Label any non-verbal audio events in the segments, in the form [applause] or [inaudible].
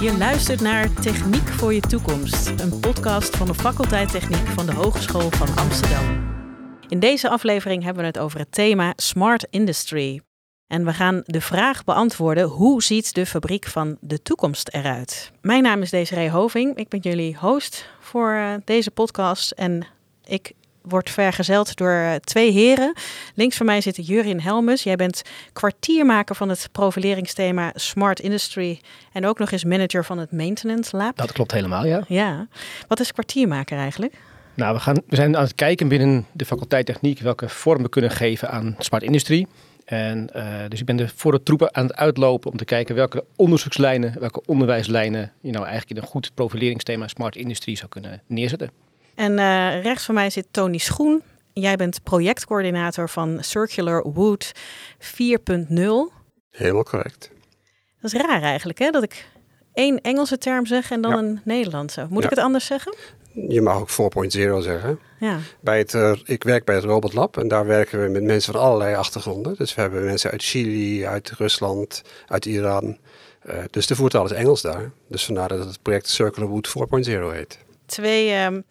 Je luistert naar Techniek voor je toekomst, een podcast van de faculteit Techniek van de Hogeschool van Amsterdam. In deze aflevering hebben we het over het thema Smart Industry. En we gaan de vraag beantwoorden: hoe ziet de fabriek van de toekomst eruit? Mijn naam is Desiree Hoving. Ik ben jullie host voor uh, deze podcast. En ik word vergezeld door uh, twee heren. Links van mij zit Jurin Helmus. Jij bent kwartiermaker van het profileringsthema Smart Industry. En ook nog eens manager van het Maintenance Lab. Dat klopt helemaal, ja. Ja. Wat is kwartiermaker eigenlijk? Nou, we, gaan, we zijn aan het kijken binnen de faculteit techniek welke vorm we kunnen geven aan smart industrie. En uh, dus ik ben de voor de troepen aan het uitlopen om te kijken welke onderzoekslijnen, welke onderwijslijnen je nou eigenlijk in een goed profileringsthema smart industrie zou kunnen neerzetten. En uh, rechts van mij zit Tony Schoen. Jij bent projectcoördinator van Circular Wood 4.0. Helemaal correct. Dat is raar eigenlijk, hè? Dat ik één Engelse term zeg en dan ja. een Nederlandse. Moet ja. ik het anders zeggen? Je mag ook 4.0 zeggen. Ja. Bij het, uh, ik werk bij het Robot Lab en daar werken we met mensen van allerlei achtergronden. Dus we hebben mensen uit Chili, uit Rusland, uit Iran. Uh, dus de voertaal is Engels daar. Dus vandaar dat het project Circular Wood 4.0 heet. Twee um,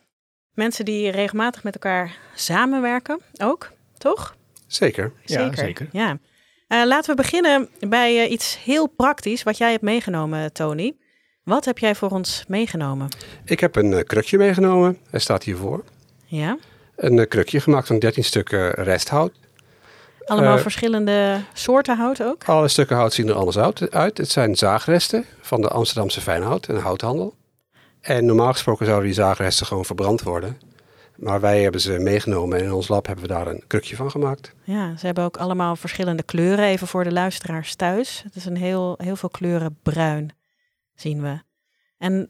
mensen die regelmatig met elkaar samenwerken ook, toch? Zeker. Zeker. Ja, zeker. Ja. Uh, laten we beginnen bij uh, iets heel praktisch wat jij hebt meegenomen, Tony. Wat heb jij voor ons meegenomen? Ik heb een uh, krukje meegenomen. Hij staat hiervoor. Ja. Een uh, krukje gemaakt van 13 stukken resthout. Allemaal uh, verschillende soorten hout ook? Alle stukken hout zien er anders uit. Het zijn zaagresten van de Amsterdamse fijnhout en houthandel. En normaal gesproken zouden die zaagresten gewoon verbrand worden. Maar wij hebben ze meegenomen en in ons lab hebben we daar een krukje van gemaakt. Ja, ze hebben ook allemaal verschillende kleuren. Even voor de luisteraars thuis. Het is een heel, heel veel kleuren bruin, zien we. En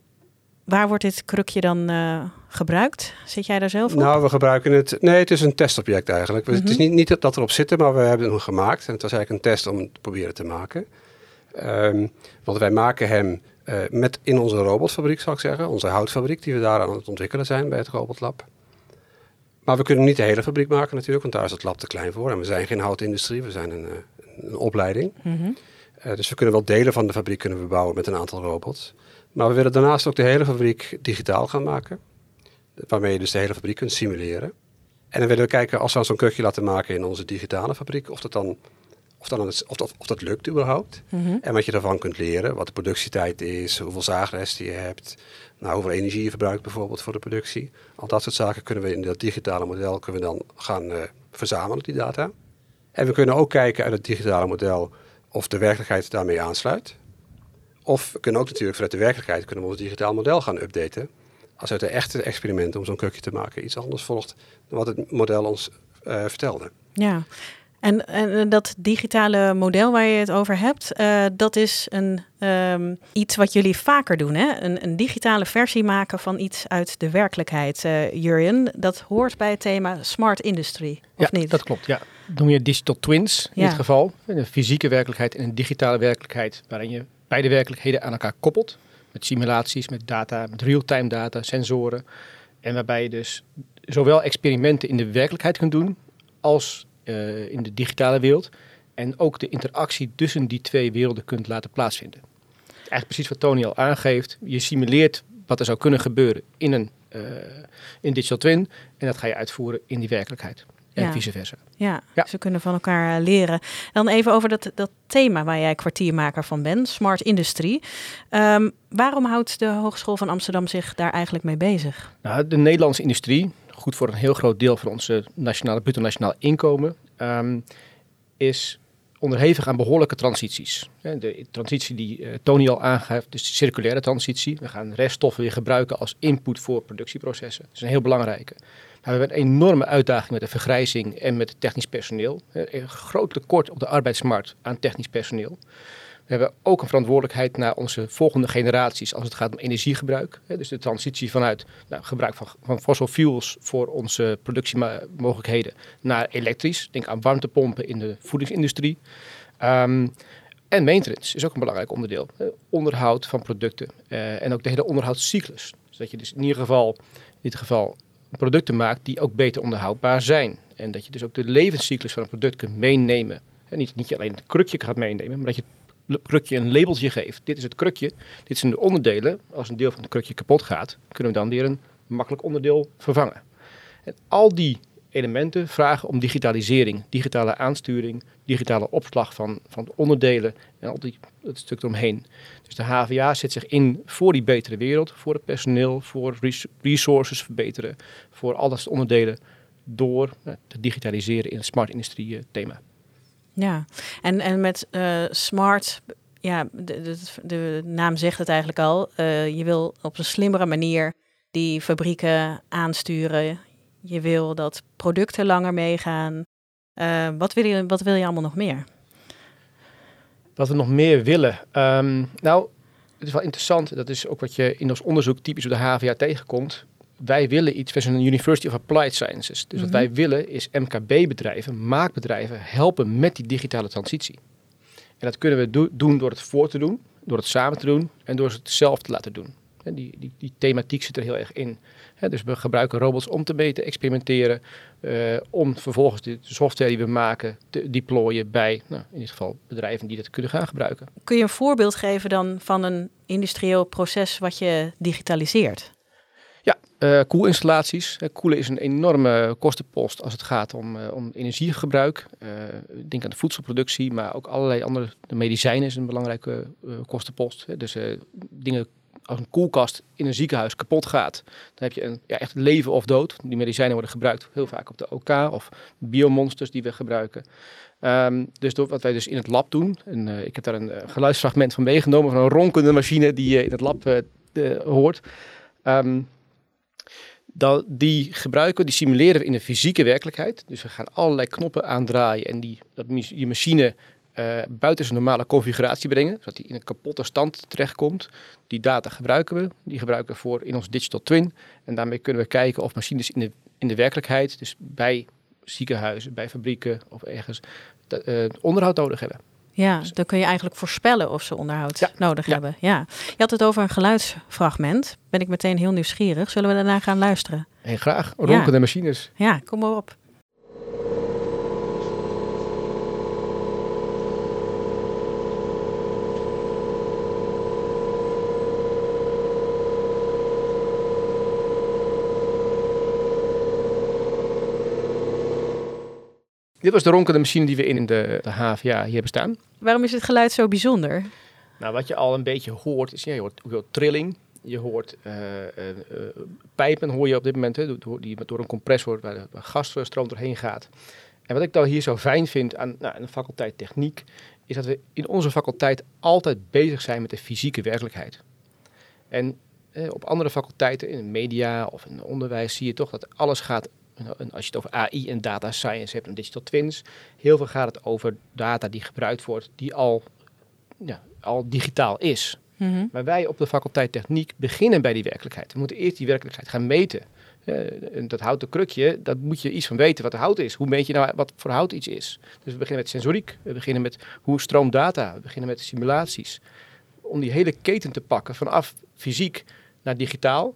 waar wordt dit krukje dan uh, gebruikt? Zit jij daar zelf op? Nou, we gebruiken het... Nee, het is een testobject eigenlijk. Mm -hmm. Het is niet, niet dat erop zitten, maar we hebben hem gemaakt. En het was eigenlijk een test om het te proberen te maken. Um, want wij maken hem uh, met in onze robotfabriek, zal ik zeggen. Onze houtfabriek die we daar aan het ontwikkelen zijn bij het robotlab. Maar we kunnen niet de hele fabriek maken natuurlijk, want daar is het lab te klein voor. En we zijn geen houtindustrie, we zijn een, een opleiding. Mhm. Mm -hmm. uh, dus we kunnen wel delen van de fabriek kunnen we bouwen met een aantal robots. Maar we willen daarnaast ook de hele fabriek digitaal gaan maken. Waarmee je dus de hele fabriek kunt simuleren. En dan willen we kijken, als we zo'n krukje laten maken in onze digitale fabriek, of dat dan of, dan of, dat, of dat lukt überhaupt. Mhm. Mm -hmm. En wat je daarvan kunt leren, wat de productietijd is, hoeveel zaagresten je hebt, nou, hoeveel energie je verbruikt bijvoorbeeld voor de productie. Al dat soort zaken kunnen we in dat digitale model kunnen we dan gaan uh, verzamelen, die data. En we kunnen ook kijken uit het digitale model of de werkelijkheid daarmee aansluit. Of we kunnen ook natuurlijk vanuit de werkelijkheid kunnen we ons digitaal model gaan updaten. Als uit de echte experimenten om zo'n krukje te maken iets anders volgt dan wat het model ons uh, vertelde. Ja, en, en, dat digitale model waar je het over hebt, uh, dat is een, um, iets wat jullie vaker doen. Hè? Een, een, digitale versie maken van iets uit de werkelijkheid. Uh, Jurjen, dat hoort bij het thema Smart Industry, of ja, niet? dat klopt. Ja. Noem je digital twins in Ja. dit geval. Een fysieke werkelijkheid en een digitale werkelijkheid waarin je beide werkelijkheden aan elkaar koppelt. Met simulaties, met data, met real-time data, sensoren. En waarbij je dus zowel experimenten in de werkelijkheid kunt doen als uh, in de digitale wereld. En ook de interactie tussen die twee werelden kunt laten plaatsvinden. Eigenlijk precies wat Tony al aangeeft. Je simuleert wat er zou kunnen gebeuren in een uh, in digital twin. En dat ga je uitvoeren in die werkelijkheid. En Ja. vice versa. Ja, Ja. ze kunnen van elkaar eh, leren. Dan even over dat, dat thema waar jij kwartiermaker van bent, Smart Industrie. Ehm, waarom houdt de Hogeschool van Amsterdam zich daar eigenlijk mee bezig? Nou, de Nederlandse industrie, goed voor een heel groot deel van onze nationale, bruto nationaal inkomen, ehm, is onderhevig aan behoorlijke transities. De transitie die eh, Tony al aangeeft, dus de circulaire transitie. We gaan reststoffen weer gebruiken als input voor productieprocessen. Dat is een heel belangrijke. Maar we hebben een enorme uitdaging met de vergrijzing en met het technisch personeel. Een groot tekort op de arbeidsmarkt aan technisch personeel. We hebben ook een verantwoordelijkheid naar onze volgende generaties als het gaat om energiegebruik. Dus de transitie vanuit nou, gebruik van, van fossil fuels voor onze productiemogelijkheden naar elektrisch. Denk aan warmtepompen in de voedingsindustrie. Ehm, en maintenance is ook een belangrijk onderdeel. Onderhoud van producten eh, en ook de hele onderhoudscyclus. Dus dat je dus in ieder geval, in dit geval producten maakt die ook beter onderhoudbaar zijn. En dat je dus ook de levenscyclus van een product kunt meenemen En niet, niet alleen het krukje gaat meenemen, maar dat je krukje een labeltje geeft. Dit is het krukje, dit zijn de onderdelen. Als een deel van het krukje kapot gaat, kunnen we dan weer een makkelijk onderdeel vervangen. En al die elementen vragen om digitalisering, digitale aansturing, digitale opslag van, van onderdelen en al die, het stuk eromheen. Dus de HVA zet zich in voor die betere wereld, voor het personeel, voor resources verbeteren, voor al dat onderdelen door uh, te digitaliseren in het smart industrie uh, thema. Ja, en, en met uh, smart, ja, de, de, naam zegt het eigenlijk al, je wil op een slimmere manier die fabrieken aansturen. Je wil dat producten langer meegaan. Uh, wat, wil je, wat wil je allemaal nog meer? Wat we nog meer willen? Um, nou, het is wel interessant. Dat is ook wat je in ons onderzoek typisch op de HVA tegenkomt. Wij willen iets, we zijn een University of Applied Sciences. Dus wat mhm. wij willen is MKB-bedrijven, maakbedrijven helpen met die digitale transitie. En dat kunnen we do doen door het voor te doen, door het samen te doen en door het zelf te laten doen. Die, die, die thematiek zit er heel erg in. dus we gebruiken robots om te meten, experimenteren, uh, om vervolgens de software die we maken te deployen bij, nou, in dit geval, bedrijven die dat kunnen gaan gebruiken. Kun je een voorbeeld geven dan van een industrieel proces wat je digitaliseert? Ja, uh, koelinstallaties. koelen is een enorme kostenpost als het gaat om, uh, om energiegebruik. denk aan de voedselproductie, maar ook allerlei andere. De medicijnen is een belangrijke kostenpost. dus dingen als een koelkast in een ziekenhuis kapot gaat, dan heb je een ja, echt leven of dood. Die medicijnen worden gebruikt heel vaak op de OK of biomonsters die we gebruiken. Um, dus door wat wij dus in het lab doen, en ik heb daar een geluidsfragment van meegenomen van een ronkende machine die je in het lab hoort. Um, dat, die gebruiken, die simuleren we in de fysieke werkelijkheid. Dus we gaan allerlei knoppen aandraaien en die, dat, die machine uh, buiten zijn normale configuratie brengen, zodat hij in een kapotte stand terechtkomt. Die data gebruiken we, die gebruiken we voor in ons digital twin. En daarmee kunnen we kijken of machines in de, in de werkelijkheid, dus bij ziekenhuizen, bij fabrieken of ergens, uh, onderhoud nodig hebben. Ja, dus dan kun je eigenlijk voorspellen of ze onderhoud nodig hebben. Ja. Je had het over een geluidsfragment. Ben ik meteen heel nieuwsgierig. Zullen we daarna gaan luisteren? Heel graag. Ronkende machines. Ja, kom maar op. Dit was de ronkende machine die we in de, de HVA hier hebben staan. Waarom is het geluid zo bijzonder? Nou, wat je al een beetje hoort, is ja, je, hoort, je hoort trilling. Je hoort uh, uh, pijpen, hoor je op dit moment, hè, door, die door een compressor waar de gasstroom doorheen gaat. En wat ik dan hier zo fijn vind aan, nou, aan de faculteit techniek, is dat we in onze faculteit altijd bezig zijn met de fysieke werkelijkheid. En op andere faculteiten, in de media of in het onderwijs, zie je toch dat alles gaat en als je het over AI en data science hebt en digital twins, heel veel gaat het over data die gebruikt wordt, die al, ja, al digitaal is. Mhm. Maar wij op de faculteit techniek beginnen bij die werkelijkheid. We moeten eerst die werkelijkheid gaan meten. Uh, dat houten krukje, dat moet je iets van weten wat hout is. Hoe meet je nou wat voor hout iets is? Dus we beginnen met sensoriek, we beginnen met hoe stroomt data, we beginnen met simulaties. Om die hele keten te pakken vanaf fysiek naar digitaal.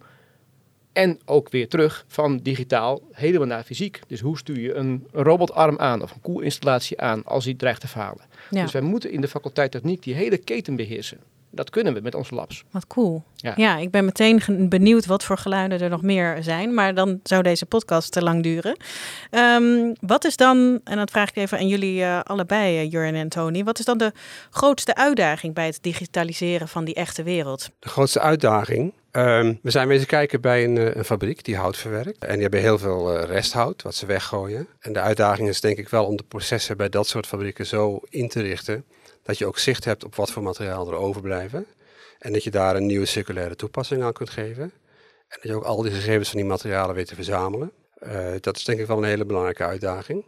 En ook weer terug van digitaal helemaal naar fysiek. Dus hoe stuur je een robotarm aan of een koelinstallatie aan als die dreigt te falen. Dus wij moeten in de faculteit techniek die hele keten beheersen. Dat kunnen we met onze labs. Wat cool. Ja. ja, ik ben meteen benieuwd wat voor geluiden er nog meer zijn. Maar dan zou deze podcast te lang duren. Um, wat is dan, en dat vraag ik even aan jullie uh, allebei, uh, Jurgen en Tony. Wat is dan de grootste uitdaging bij het digitaliseren van die echte wereld? De grootste uitdaging Um, we zijn bezig kijken bij een, uh, een, fabriek die hout verwerkt. En die hebben heel veel uh, resthout, wat ze weggooien. En de uitdaging is denk ik wel om de processen bij dat soort fabrieken zo in te richten dat je ook zicht hebt op wat voor materiaal er overblijven. En dat je daar een nieuwe circulaire toepassing aan kunt geven. En dat je ook al die gegevens van die materialen weet te verzamelen. Uh, dat is denk ik wel een hele belangrijke uitdaging.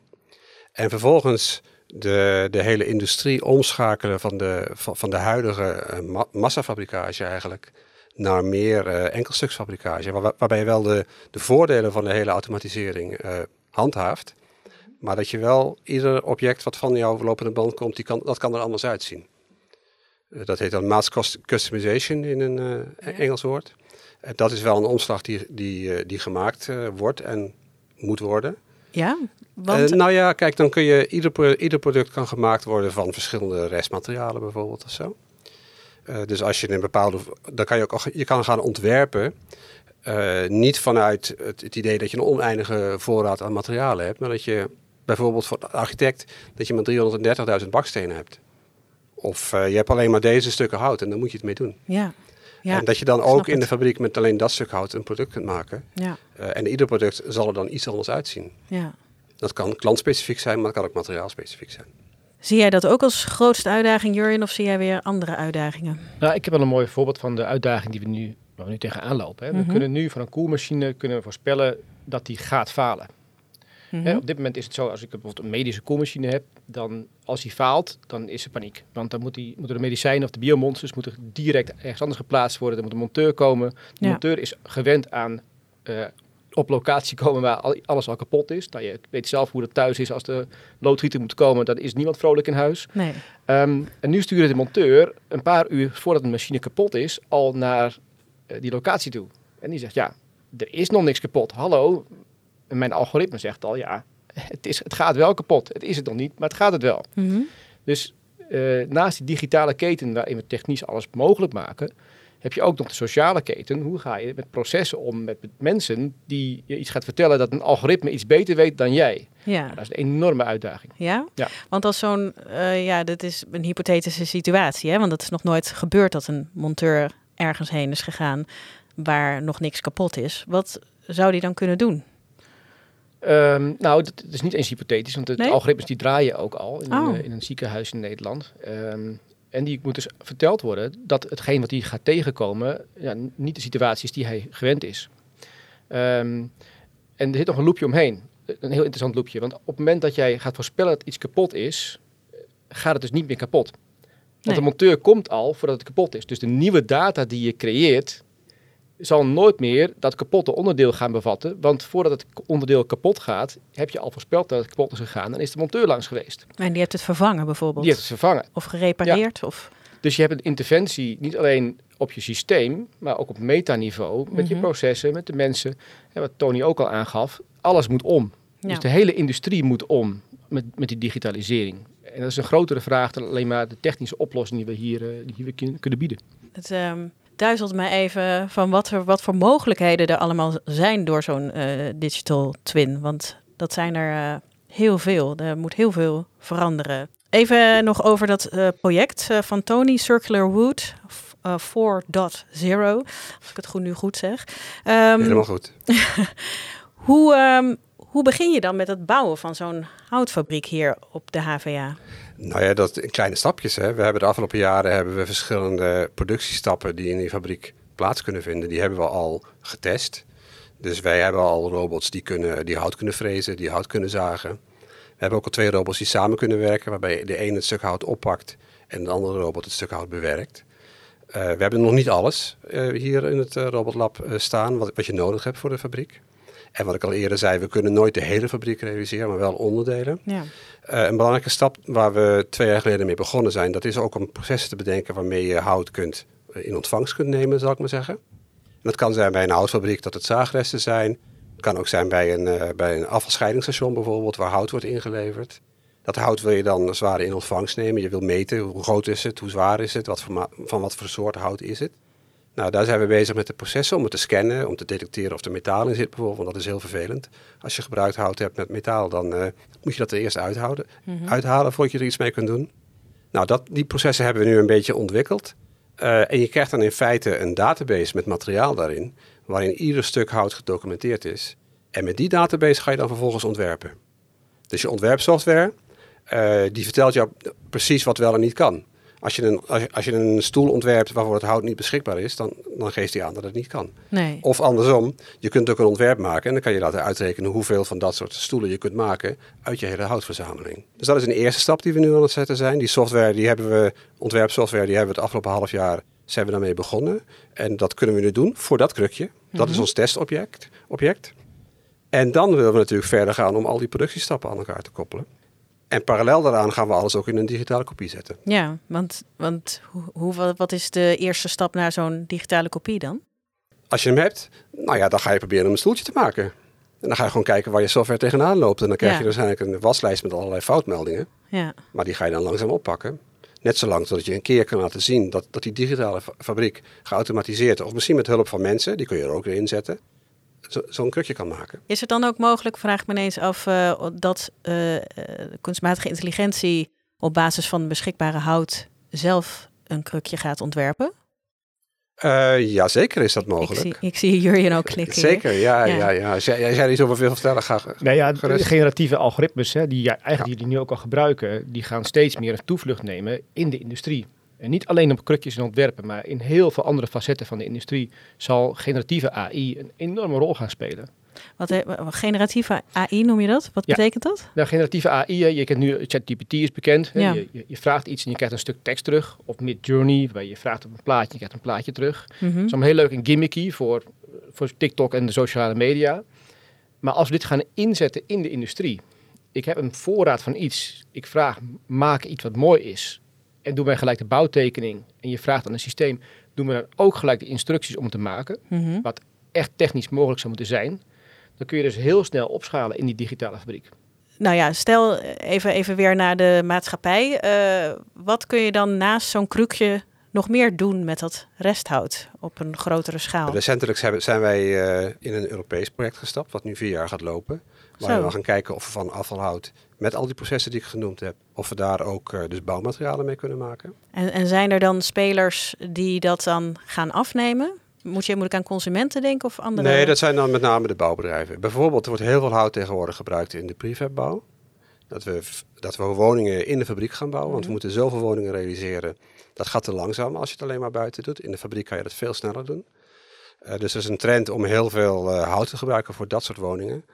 En vervolgens de, de hele industrie omschakelen van de, van, de huidige uh, massafabrikage eigenlijk naar meer uh, enkelstuksfabrikage. Waar, waarbij je wel de, de voordelen van de hele automatisering handhaaft. Maar dat je wel ieder object wat van jouw lopende band komt, die kan, dat kan er anders uitzien. Uh, dat heet dan mass customization in een uh, Engels woord. En dat is wel een omslag die, die, die gemaakt wordt en moet worden. Ja, want... Uh, nou ja, kijk, dan kun je, ieder, ieder product kan gemaakt worden van verschillende restmaterialen bijvoorbeeld of zo. Uh, dus als je een bepaalde, dan kan je ook, je kan gaan ontwerpen, uh, niet vanuit het, het, idee dat je een oneindige voorraad aan materialen hebt, maar dat je bijvoorbeeld voor de architect, dat je maar 330.000 bakstenen hebt. Of je hebt alleen maar deze stukken hout en dan moet je het mee doen. Ja. Ja, en dat je dan ook in de fabriek met alleen dat stuk hout een product kunt maken. Ja. Uh, en ieder product zal er dan iets anders uitzien. Ja. Dat kan klantspecifiek zijn, maar dat kan ook materiaalspecifiek zijn. Zie jij dat ook als grootste uitdaging, Jurjen, of zie jij weer andere uitdagingen? Nou, ik heb wel een mooi voorbeeld van de uitdaging die we nu, waar we nu tegenaan lopen. Hè. We Mhm. kunnen nu van een koelmachine kunnen voorspellen dat die gaat falen. Mhm. Hè, op dit moment is het zo, als ik bijvoorbeeld een medische koelmachine heb, dan als die faalt, dan is er paniek. Want dan moet die, moeten de medicijnen of de biomonsters moeten direct ergens anders geplaatst worden. Er moet een monteur komen. De Ja. monteur is gewend aan eh, op locatie komen waar al- alles al kapot is. Nou, je weet zelf hoe dat thuis is als de loodgieter moet komen. Dan is niemand vrolijk in huis. Nee. Ehm, en nu stuurde de monteur een paar uur voordat de machine kapot is, al naar eh, die locatie toe. En die zegt, ja, er is nog niks kapot. Hallo, mijn algoritme zegt al, ja, het, is, het gaat wel kapot. Het is het nog niet, maar het gaat het wel. Mhm. Dus eh, naast die digitale keten waarin we technisch alles mogelijk maken, heb je ook nog de sociale keten. Hoe ga je met processen om met mensen die je iets gaat vertellen dat een algoritme iets beter weet dan jij? Ja. Nou, dat is een enorme uitdaging. Ja? Ja. Want als zo'n, eh, ja, dit is een hypothetische situatie, hè? want het is nog nooit gebeurd dat een monteur ergens heen is gegaan waar nog niks kapot is. Wat zou die dan kunnen doen? Ehm, nou, dat, dat is niet eens hypothetisch, want de Nee? algoritmes die draaien ook al in, Oh. een, eh, in een ziekenhuis in Nederland. Ehm, en die moet dus verteld worden dat hetgeen wat hij gaat tegenkomen, ja, niet de situatie is die hij gewend is. Ehm, en er zit nog een loopje omheen. Een heel interessant loopje. Want op het moment dat jij gaat voorspellen dat iets kapot is, eh, gaat het dus niet meer kapot. Want Nee. de monteur komt al voordat het kapot is. Dus de nieuwe data die je creëert, zal nooit meer dat kapotte onderdeel gaan bevatten. Want voordat het onderdeel kapot gaat, heb je al voorspeld dat het kapot is gegaan en is de monteur langs geweest. En die heeft het vervangen bijvoorbeeld? Die heeft het vervangen. Of gerepareerd? Of... Dus je hebt een interventie niet alleen op je systeem, maar ook op metaniveau, met je Mhm. processen, met de mensen. En wat Tony ook al aangaf, alles moet om. Ja. Dus de hele industrie moet om met, met die digitalisering. En dat is een grotere vraag dan alleen maar de technische oplossing die we hier, eh, die we kun- kunnen bieden. Het ehm, duizelt mij even van wat, er, wat voor mogelijkheden er allemaal zijn door zo'n eh, digital twin. Want dat zijn er eh, heel veel. Er moet heel veel veranderen. Even nog over dat eh, project van Tony, Circular Wood f- eh, 4.0, als ik het goed, nu goed zeg. Ehm, Helemaal goed. [laughs] hoe, ehm, hoe begin je dan met het bouwen van zo'n houtfabriek hier op de HVA? Nou ja, dat in kleine stapjes. Hè. We hebben de afgelopen jaren hebben we verschillende productiestappen die in die fabriek plaats kunnen vinden. Die hebben we al getest. Dus wij hebben al robots die, kunnen, die hout kunnen frezen, die hout kunnen zagen. We hebben ook al twee robots die samen kunnen werken, waarbij de ene het stuk hout oppakt en de andere robot het stuk hout bewerkt. Eh, we hebben nog niet alles eh, hier in het eh, robotlab staan, wat, wat je nodig hebt voor de fabriek. En wat ik al eerder zei, we kunnen nooit de hele fabriek realiseren, maar wel onderdelen. Ja. Eh, een belangrijke stap waar we twee jaar geleden mee begonnen zijn, dat is ook om processen te bedenken waarmee je hout kunt, eh, in ontvangst kunt nemen, zal ik maar zeggen. En dat kan zijn bij een houtfabriek dat het zaagresten zijn. Het kan ook zijn bij een, eh, bij een afvalscheidingsstation bijvoorbeeld, waar hout wordt ingeleverd. Dat hout wil je dan als het ware in ontvangst nemen. Je wil meten hoe groot is het, hoe zwaar is het, wat voor van wat voor soort hout is het. Nou, daar zijn we bezig met de processen om het te scannen, om te detecteren of er metaal in zit bijvoorbeeld. Want dat is heel vervelend. Als je gebruikt hout hebt met metaal, dan eh, moet je dat er eerst uithouden, uithalen voordat je er iets mee kunt doen. Nou, dat, die processen hebben we nu een beetje ontwikkeld. Eh, en je krijgt dan in feite een database met materiaal daarin, waarin ieder stuk hout gedocumenteerd is. En met die database ga je dan vervolgens ontwerpen. Dus je ontwerpsoftware, eh, die vertelt jou precies wat wel en niet kan. Als je, een, als, je, als je een stoel ontwerpt waarvoor het hout niet beschikbaar is, dan, dan geeft hij aan dat het niet kan. Nee. Of andersom, je kunt ook een ontwerp maken en dan kan je laten uitrekenen hoeveel van dat soort stoelen je kunt maken uit je hele houtverzameling. Dus dat is een eerste stap die we nu aan het zetten zijn. Die software, die hebben we, ontwerpsoftware, die hebben we het afgelopen half jaar zijn we daarmee begonnen. En dat kunnen we nu doen voor dat krukje. Dat is ons testobject. Object. En dan willen we natuurlijk verder gaan om al die productiestappen aan elkaar te koppelen. En parallel daaraan gaan we alles ook in een digitale kopie zetten. Ja, want, want hoe, hoe, wat- is de eerste stap naar zo'n digitale kopie dan? Als je hem hebt, nou ja, dan ga je proberen om een stoeltje te maken. En dan ga je gewoon kijken waar je software tegenaan loopt. En dan krijg Ja. je waarschijnlijk een waslijst met allerlei foutmeldingen. Ja. Maar die ga je dan langzaam oppakken. Net zolang totdat je een keer kan laten zien dat, dat die digitale fa- fabriek geautomatiseerd, of misschien met hulp van mensen, die kun je er ook weer inzetten, zo- zo'n krukje kan maken. Is het dan ook mogelijk, vraag ik me ineens af, eh, dat eh, eh, kunstmatige intelligentie op basis van beschikbare hout zelf een krukje gaat ontwerpen? Eh ja, zeker is dat Ik mogelijk. zie, ik zie Jurjen ook [laughs] knikken. hier. Zeker, ja, Ja. ja. Ja, Als jij, jij iets over veel vertellen, ga Nou ja, de gerust. generatieve algoritmes, hè, die ja, eigenlijk die jullie nu ook al gebruiken, die gaan steeds meer een toevlucht nemen in de industrie. En niet alleen op krukjes en ontwerpen, maar in heel veel andere facetten van de industrie zal generatieve AI een enorme rol gaan spelen. Wat, generatieve AI noem je dat? Wat Ja. betekent dat? Nou, generatieve AI, je kent nu, ChatGPT is bekend. Ja. je, je, je vraagt iets en je krijgt een stuk tekst terug. Of Midjourney, waarbij je vraagt op een plaatje en je krijgt een plaatje terug. Mhm. Dat is allemaal heel leuk en gimmicky voor, voor TikTok en de sociale media. Maar als we dit gaan inzetten in de industrie. Ik heb een voorraad van iets. Ik vraag, maak iets wat mooi is. En doe mij gelijk de bouwtekening. En je vraagt aan een systeem, doe me dan ook gelijk de instructies om te maken. Mhm. Wat echt technisch mogelijk zou moeten zijn. Dan kun je dus heel snel opschalen in die digitale fabriek. Nou ja, stel eh, even, even weer naar de maatschappij. Eh, wat kun je dan naast zo'n krukje nog meer doen met dat resthout op een grotere schaal? Recentelijk zijn, we- zijn wij eh, in een Europees project gestapt, wat nu vier jaar gaat lopen. Waar Zo. we gaan kijken of we van afvalhout, met al die processen die ik genoemd heb, of we daar ook eh, dus bouwmaterialen mee kunnen maken. En, en zijn er dan spelers die dat dan gaan afnemen? Moet, je, moet ik aan consumenten denken of andere? Nee, dat zijn dan met name de bouwbedrijven. Bijvoorbeeld, er wordt heel veel hout tegenwoordig gebruikt in de prefabbouw. Dat we, dat we woningen in de fabriek gaan bouwen, want we moeten zoveel woningen realiseren. Dat gaat te langzaam als je het alleen maar buiten doet. In de fabriek kan je dat veel sneller doen. Eh, dus er is een trend om heel veel eh, hout te gebruiken voor dat soort woningen.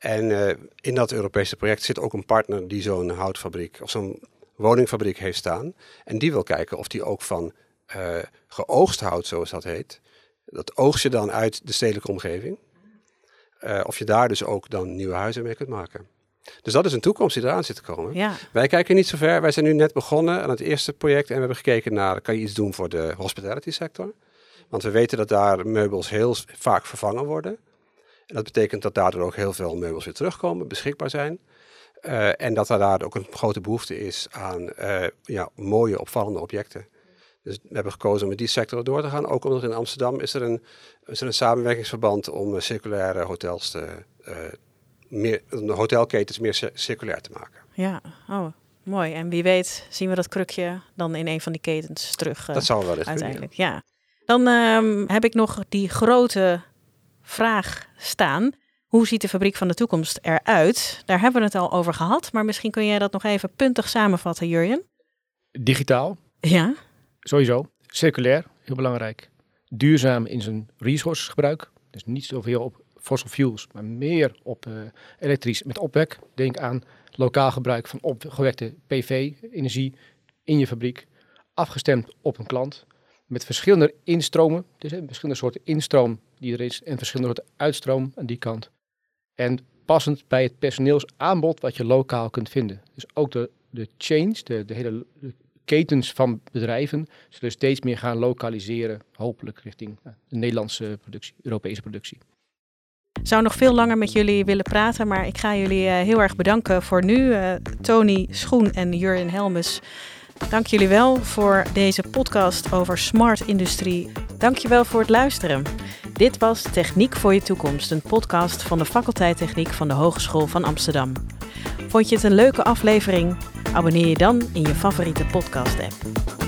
En eh, in dat Europese project zit ook een partner die zo'n houtfabriek of zo'n woningfabriek heeft staan. En die wil kijken of die ook van eh, geoogst hout, zoals dat heet, dat oogst je dan uit de stedelijke omgeving. Eh, of je daar dus ook dan nieuwe huizen mee kunt maken. Dus dat is een toekomst die eraan zit te komen. Ja, Wij kijken niet zo ver. Wij zijn nu net begonnen aan het eerste project en we hebben gekeken naar, kan je iets doen voor de hospitality sector? Want we weten dat daar meubels heel vaak vervangen worden. En dat betekent dat daardoor ook heel veel meubels weer terugkomen, beschikbaar zijn. Eh, en dat er daar ook een grote behoefte is aan eh, ja, mooie, opvallende objecten. Dus we hebben gekozen om met die sector door te gaan. Ook omdat in Amsterdam is er een, is er een samenwerkingsverband om eh, circulaire hotels te, meer, de hotelketens meer cir- circulair te maken. ja. Oh, mooi. En wie weet zien we dat krukje dan in een van die ketens terug dat zou wel eens kunnen. ja. uiteindelijk. Ja. Dan ehm, heb ik nog die grote vraag staan. Hoe ziet de fabriek van de toekomst eruit? Daar hebben we het al over gehad, maar misschien kun jij dat nog even puntig samenvatten, Jurjen. Digitaal, Ja, sowieso. Circulair, heel belangrijk. Duurzaam in zijn resourcesgebruik. Dus niet zoveel op fossil fuels, maar meer op eh, elektrisch met opwek. Denk aan lokaal gebruik van opgewekte PV-energie in je fabriek. Afgestemd op een klant. Met verschillende instromen. Dus hè, verschillende soorten instroom die er is. En verschillende uitstroom aan die kant. En passend bij het personeelsaanbod wat je lokaal kunt vinden. Dus ook de, de chains, de, de hele ketens van bedrijven zullen steeds meer gaan lokaliseren, hopelijk richting eh, de Nederlandse productie, Europese productie. Ik zou nog veel langer met jullie willen praten, maar ik ga jullie eh, heel erg bedanken voor nu. Eh, Tony Schoen en Jurjen Helmes. Dank jullie wel voor deze podcast over smart industrie. Dank je wel voor het luisteren. Dit was Techniek voor je toekomst, een podcast van de faculteit Techniek van de Hogeschool van Amsterdam. Vond je het een leuke aflevering? Abonneer je dan in je favoriete podcast app.